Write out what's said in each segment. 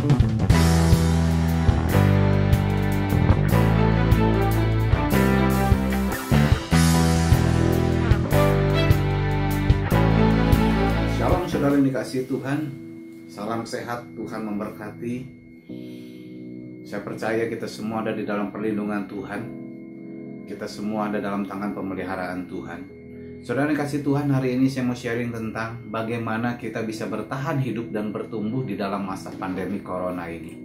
Shalom saudara yang Tuhan Salam sehat Tuhan memberkati. Saya percaya kita semua ada di dalam perlindungan Tuhan. Kita semua ada dalam tangan pemeliharaan Tuhan Saudara dikasih Tuhan hari ini saya mau sharing tentang Bagaimana kita bisa bertahan hidup dan bertumbuh di dalam masa pandemi Corona ini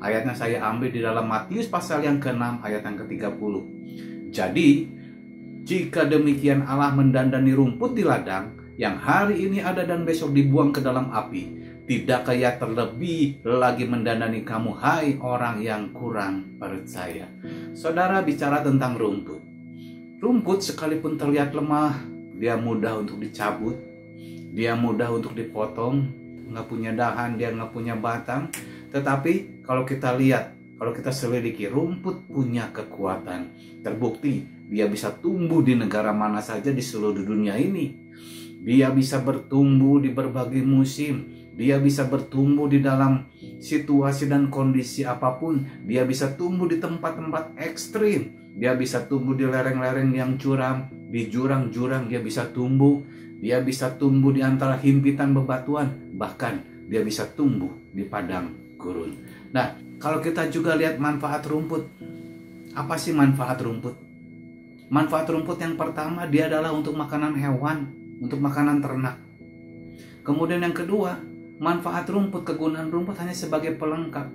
Ayatnya saya ambil di dalam Matius pasal yang ke-6 ayat yang ke-30 Jadi jika demikian Allah mendandani rumput di ladang yang hari ini ada dan besok dibuang ke dalam api. Tidak kaya terlebih lagi mendandani kamu, hai orang yang kurang percaya. Saudara bicara tentang rumput. Rumput sekalipun terlihat lemah, dia mudah untuk dicabut, dia mudah untuk dipotong, nggak punya dahan, dia nggak punya batang. Tetapi kalau kita lihat, kalau kita selidiki, rumput punya kekuatan. Terbukti, dia bisa tumbuh di negara mana saja di seluruh dunia ini dia bisa bertumbuh di berbagai musim. Dia bisa bertumbuh di dalam situasi dan kondisi apa pun. Dia bisa tumbuh di tempat-tempat ekstrim. Dia bisa tumbuh di lereng-lereng yang curam, di jurang-jurang dia bisa tumbuh. Dia bisa tumbuh di antara himpitan bebatuan, bahkan dia bisa tumbuh di padang gurun. Nah, kalau kita juga lihat manfaat rumput, apa sih manfaat rumput? Manfaat rumput yang pertama dia adalah untuk makanan hewan untuk makanan ternak. Kemudian yang kedua, manfaat rumput, kegunaan rumput hanya sebagai pelengkap.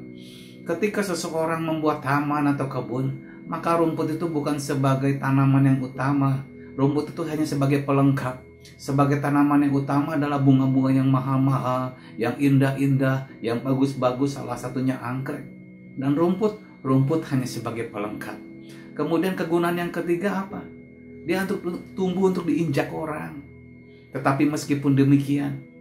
Ketika seseorang membuat taman atau kebun, maka rumput itu bukan sebagai tanaman yang utama. Rumput itu hanya sebagai pelengkap. Sebagai tanaman yang utama adalah bunga-bunga yang mahal-mahal, yang indah-indah, yang bagus-bagus, salah satunya anggrek. Dan rumput, rumput hanya sebagai pelengkap. Kemudian kegunaan yang ketiga apa? Dia untuk tumbuh untuk diinjak orang. Tetapi meskipun demikian,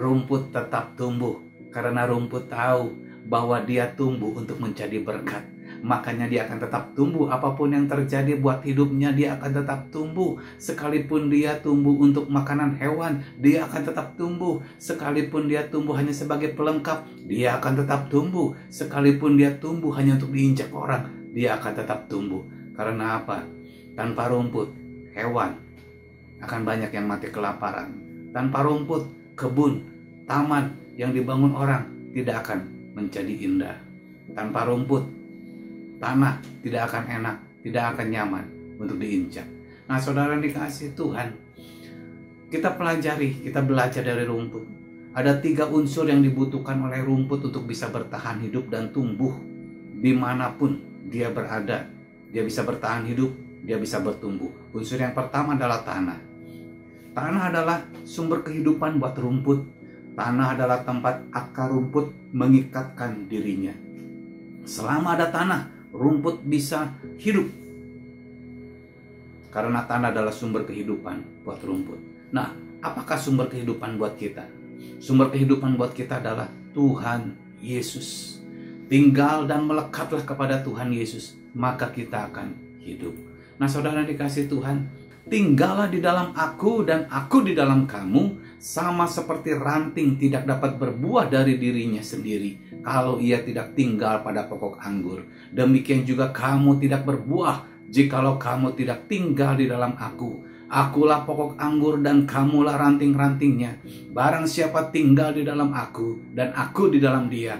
rumput tetap tumbuh. Karena rumput tahu bahwa dia tumbuh untuk menjadi berkat. Makanya dia akan tetap tumbuh. Apa pun yang terjadi buat hidupnya dia akan tetap tumbuh. Sekalipun dia tumbuh untuk makanan hewan dia akan tetap tumbuh. Sekalipun dia tumbuh hanya sebagai pelengkap dia akan tetap tumbuh. Sekalipun dia tumbuh hanya untuk diinjak orang dia akan tetap tumbuh. Karena apa? Tanpa rumput hewan akan banyak yang mati kelaparan. Tanpa rumput, kebun, taman yang dibangun orang tidak akan menjadi indah. Tanpa rumput, tanah tidak akan enak, tidak akan nyaman untuk diinjak. Nah, saudara dikasih Tuhan, kita pelajari, kita belajar dari rumput. Ada tiga unsur yang dibutuhkan oleh rumput untuk bisa bertahan hidup dan tumbuh di mana pun dia berada. Dia bisa bertahan hidup, dia bisa bertumbuh. Unsur yang pertama adalah tanah. Tanah adalah sumber kehidupan buat rumput. Tanah adalah tempat akar rumput mengikatkan dirinya. Selama ada tanah, rumput bisa hidup. Karena tanah adalah sumber kehidupan buat rumput. Nah, apakah sumber kehidupan buat kita? Sumber kehidupan buat kita adalah Tuhan Yesus. Tinggal dan melekatlah kepada Tuhan Yesus, maka kita akan hidup. Nah, saudara dikasih Tuhan, tinggallah di dalam aku dan aku di dalam kamu, sama seperti ranting tidak dapat berbuah dari dirinya sendiri kalau ia tidak tinggal pada pokok anggur. Demikian juga kamu tidak berbuah jikalau kamu tidak tinggal di dalam aku. Akulah pokok anggur dan kamulah ranting-rantingnya. Barang siapa tinggal di dalam aku dan aku di dalam dia,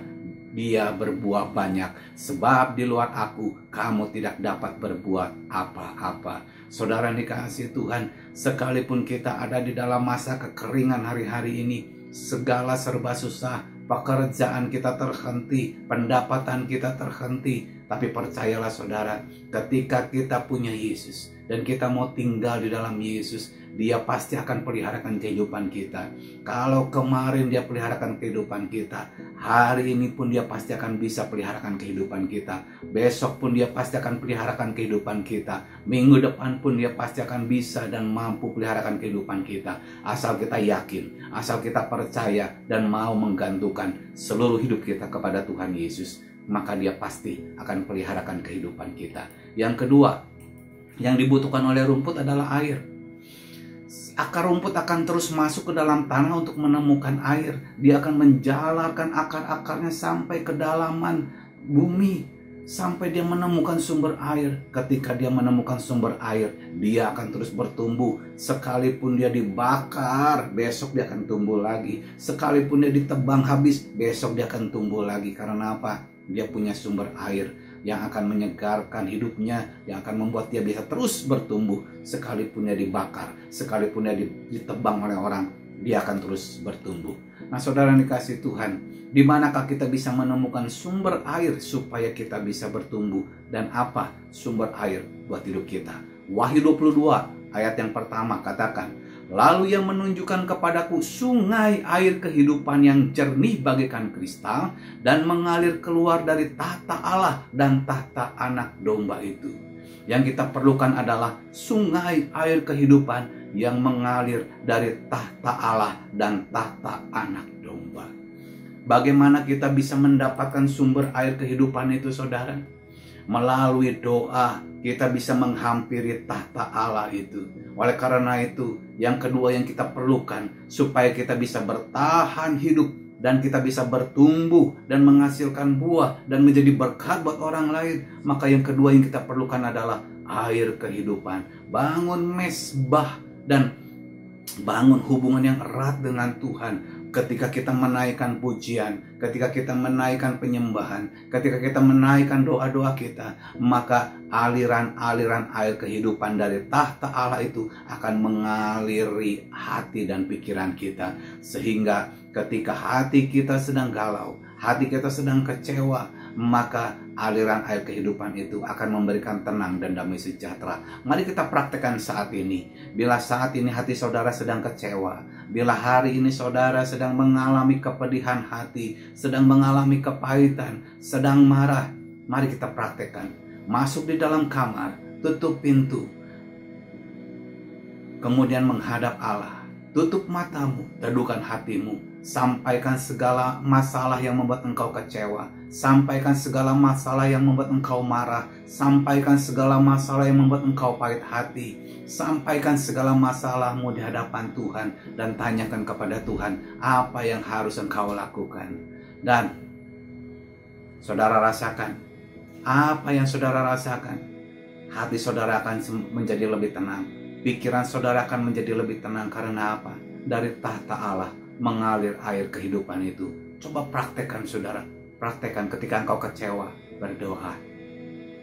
dia berbuah banyak. Sebab di luar aku, kamu tidak dapat berbuat apa-apa. Saudara yang dikasih Tuhan, sekalipun kita ada di dalam masa kekeringan hari-hari ini, segala serba susah, pekerjaan kita terhenti, pendapatan kita terhenti. Tapi percayalah saudara, ketika kita punya Yesus dan kita mau tinggal di dalam Yesus, dia pasti akan peliharakan kehidupan kita. Kalau kemarin dia peliharakan kehidupan kita, hari ini pun dia pasti akan bisa peliharakan kehidupan kita. Besok pun dia pasti akan peliharakan kehidupan kita. Minggu depan pun dia pasti akan bisa dan mampu peliharakan kehidupan kita. Asal kita yakin, asal kita percaya dan mau menggantungkan seluruh hidup kita kepada Tuhan Yesus maka dia pasti akan peliharakan kehidupan kita. Yang kedua, yang dibutuhkan oleh rumput adalah air. akar rumput akan terus masuk ke dalam tanah untuk menemukan air. Dia akan menjalarkan akar-akarnya sampai ke dalaman bumi sampai dia menemukan sumber air. Ketika dia menemukan sumber air, dia akan terus bertumbuh. Sekalipun dia dibakar, besok dia akan tumbuh lagi. Sekalipun dia ditebang habis, besok dia akan tumbuh lagi. Karena apa? Dia punya sumber air yang akan menyegarkan hidupnya, yang akan membuat dia bisa terus bertumbuh sekalipun dia dibakar, sekalipun dia ditebang oleh orang, dia akan terus bertumbuh. Nah, saudara dikasih Tuhan, di manakah kita bisa menemukan sumber air supaya kita bisa bertumbuh dan apa sumber air buat hidup kita? Wahyu 22 ayat yang pertama katakan, Lalu yang menunjukkan kepadaku sungai air kehidupan yang jernih bagaikan kristal dan mengalir keluar dari tahta Allah dan tahta anak domba itu. Yang kita perlukan adalah sungai air kehidupan yang mengalir dari tahta Allah dan tahta anak domba. Bagaimana kita bisa mendapatkan sumber air kehidupan itu saudara? Melalui doa kita bisa menghampiri tahta Allah itu oleh karena itu, yang kedua yang kita perlukan supaya kita bisa bertahan hidup dan kita bisa bertumbuh dan menghasilkan buah dan menjadi berkat buat orang lain, maka yang kedua yang kita perlukan adalah air kehidupan. Bangun mesbah dan bangun hubungan yang erat dengan Tuhan ketika kita menaikkan pujian, ketika kita menaikkan penyembahan, ketika kita menaikkan doa-doa kita, maka aliran-aliran air kehidupan dari tahta Allah itu akan mengaliri hati dan pikiran kita. Sehingga ketika hati kita sedang galau, hati kita sedang kecewa, maka aliran air kehidupan itu akan memberikan tenang dan damai sejahtera. Mari kita praktekkan saat ini. Bila saat ini hati saudara sedang kecewa, bila hari ini saudara sedang mengalami kepedihan hati, sedang mengalami kepahitan, sedang marah, mari kita praktekkan. Masuk di dalam kamar, tutup pintu, kemudian menghadap Allah. Tutup matamu, teduhkan hatimu, sampaikan segala masalah yang membuat engkau kecewa Sampaikan segala masalah yang membuat engkau marah. Sampaikan segala masalah yang membuat engkau pahit hati. Sampaikan segala masalahmu di hadapan Tuhan. Dan tanyakan kepada Tuhan apa yang harus engkau lakukan. Dan saudara rasakan. Apa yang saudara rasakan. Hati saudara akan menjadi lebih tenang. Pikiran saudara akan menjadi lebih tenang. Karena apa? Dari tahta Allah mengalir air kehidupan itu. Coba praktekkan saudara Praktekkan ketika engkau kecewa, berdoa.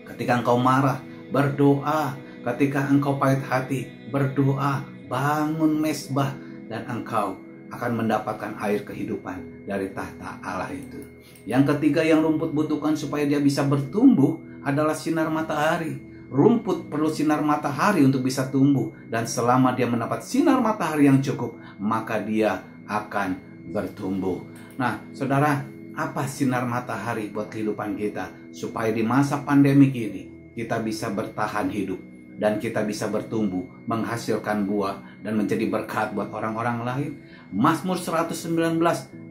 Ketika engkau marah, berdoa. Ketika engkau pahit hati, berdoa. Bangun mesbah dan engkau akan mendapatkan air kehidupan dari tahta Allah itu. Yang ketiga yang rumput butuhkan supaya dia bisa bertumbuh adalah sinar matahari. Rumput perlu sinar matahari untuk bisa tumbuh dan selama dia mendapat sinar matahari yang cukup, maka dia akan bertumbuh. Nah, Saudara, apa sinar matahari buat kehidupan kita supaya di masa pandemik ini kita bisa bertahan hidup dan kita bisa bertumbuh, menghasilkan buah dan menjadi berkat buat orang-orang lain. Mazmur 119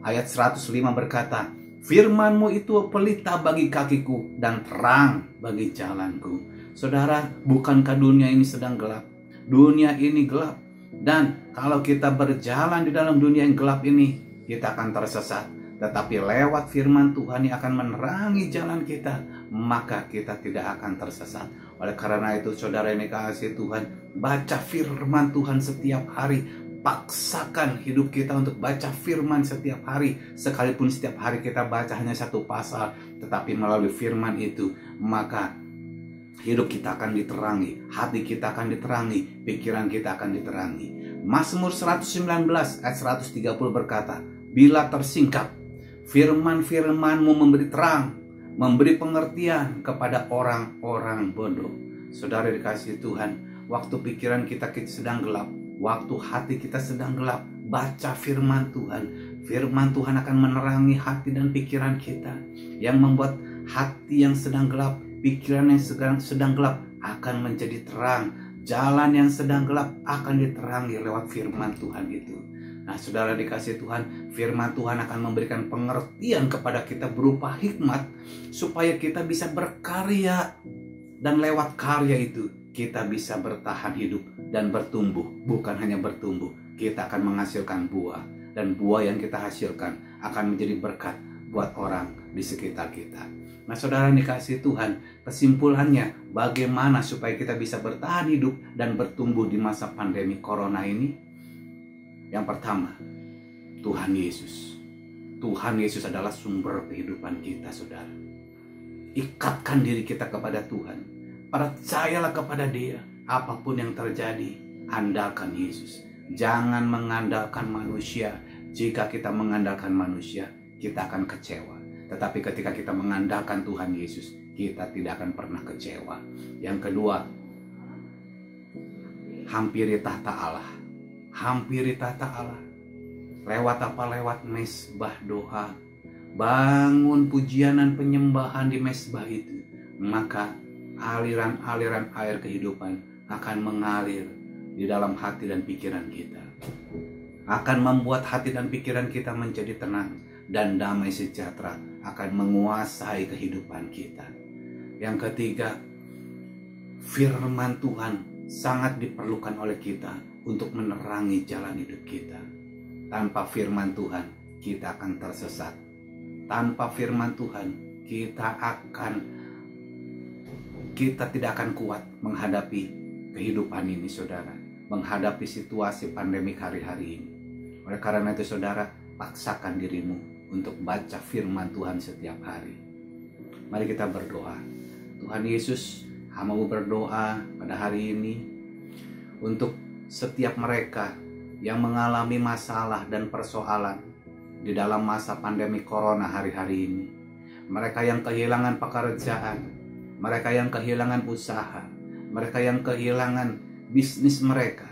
ayat 105 berkata, Firmanmu itu pelita bagi kakiku dan terang bagi jalanku. Saudara, bukankah dunia ini sedang gelap? Dunia ini gelap. Dan kalau kita berjalan di dalam dunia yang gelap ini, kita akan tersesat tetapi lewat firman Tuhan yang akan menerangi jalan kita, maka kita tidak akan tersesat. Oleh karena itu, saudara yang dikasih Tuhan, baca firman Tuhan setiap hari. Paksakan hidup kita untuk baca firman setiap hari. Sekalipun setiap hari kita baca hanya satu pasal, tetapi melalui firman itu, maka hidup kita akan diterangi, hati kita akan diterangi, pikiran kita akan diterangi. Mazmur 119 ayat 130 berkata, Bila tersingkap Firman-firmanmu memberi terang, memberi pengertian kepada orang-orang bodoh. Saudara dikasih Tuhan, waktu pikiran kita, sedang gelap, waktu hati kita sedang gelap, baca firman Tuhan. Firman Tuhan akan menerangi hati dan pikiran kita yang membuat hati yang sedang gelap, pikiran yang sedang, sedang gelap akan menjadi terang. Jalan yang sedang gelap akan diterangi lewat firman Tuhan itu. Nah, saudara dikasih Tuhan, firman Tuhan akan memberikan pengertian kepada kita berupa hikmat supaya kita bisa berkarya dan lewat karya itu kita bisa bertahan hidup dan bertumbuh. Bukan hanya bertumbuh, kita akan menghasilkan buah. Dan buah yang kita hasilkan akan menjadi berkat buat orang di sekitar kita. Nah saudara dikasih Tuhan, kesimpulannya bagaimana supaya kita bisa bertahan hidup dan bertumbuh di masa pandemi corona ini? Yang pertama, Tuhan Yesus. Tuhan Yesus adalah sumber kehidupan kita saudara. Ikatkan diri kita kepada Tuhan. Percayalah kepada dia. Apa pun yang terjadi, andalkan Yesus. Jangan mengandalkan manusia. Jika kita mengandalkan manusia, kita akan kecewa. Tetapi ketika kita mengandalkan Tuhan Yesus, kita tidak akan pernah kecewa. Yang kedua, hampiri tahta Allah. Hampiri tahta Allah. Lewat apa? Lewat mesbah doa. Bangun pujian dan penyembahan di mesbah itu. Maka aliran-aliran air kehidupan akan mengalir di dalam hati dan pikiran kita. Akan membuat hati dan pikiran kita menjadi tenang dan damai sejahtera akan menguasai kehidupan kita. Yang ketiga, firman Tuhan sangat diperlukan oleh kita untuk menerangi jalan hidup kita. Tanpa firman Tuhan, kita akan tersesat. Tanpa firman Tuhan, kita akan kita tidak akan kuat menghadapi kehidupan ini, saudara. Menghadapi situasi pandemi hari-hari ini. Oleh karena itu, saudara, paksakan dirimu untuk baca firman Tuhan setiap hari. Mari kita berdoa. Tuhan Yesus, hamamu berdoa pada hari ini untuk setiap mereka yang mengalami masalah dan persoalan di dalam masa pandemi corona hari-hari ini. Mereka yang kehilangan pekerjaan, mereka yang kehilangan usaha, mereka yang kehilangan bisnis mereka.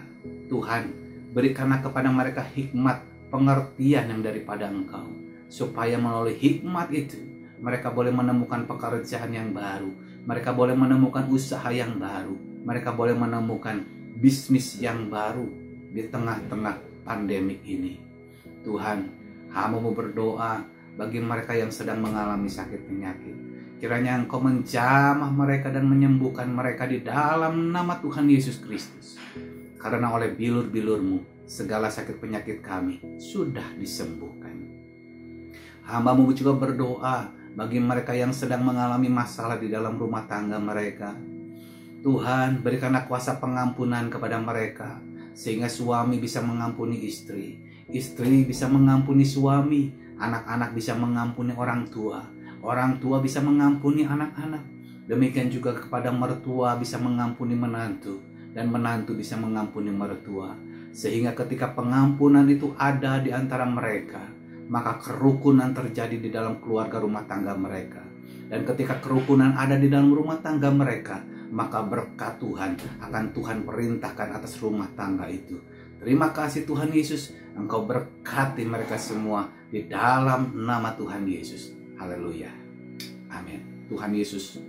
Tuhan, berikanlah kepada mereka hikmat, pengertian yang daripada Engkau supaya melalui hikmat itu mereka boleh menemukan pekerjaan yang baru, mereka boleh menemukan usaha yang baru, mereka boleh menemukan bisnis yang baru di tengah-tengah pandemi ini. Tuhan, hamba berdoa bagi mereka yang sedang mengalami sakit penyakit. Kiranya Engkau menjamah mereka dan menyembuhkan mereka di dalam nama Tuhan Yesus Kristus. Karena oleh bilur-bilurmu, segala sakit penyakit kami sudah disembuhkan. Hambamu juga berdoa bagi mereka yang sedang mengalami masalah di dalam rumah tangga mereka. Tuhan, berikanlah kuasa pengampunan kepada mereka, sehingga suami bisa mengampuni istri, istri bisa mengampuni suami, anak-anak bisa mengampuni orang tua, orang tua bisa mengampuni anak-anak. Demikian juga kepada mertua bisa mengampuni menantu, dan menantu bisa mengampuni mertua. Sehingga ketika pengampunan itu ada di antara mereka, maka kerukunan terjadi di dalam keluarga rumah tangga mereka. Dan ketika kerukunan ada di dalam rumah tangga mereka, maka berkat Tuhan akan Tuhan perintahkan atas rumah tangga itu. Terima kasih Tuhan Yesus, Engkau berkati mereka semua di dalam nama Tuhan Yesus. Haleluya. Amin. Tuhan Yesus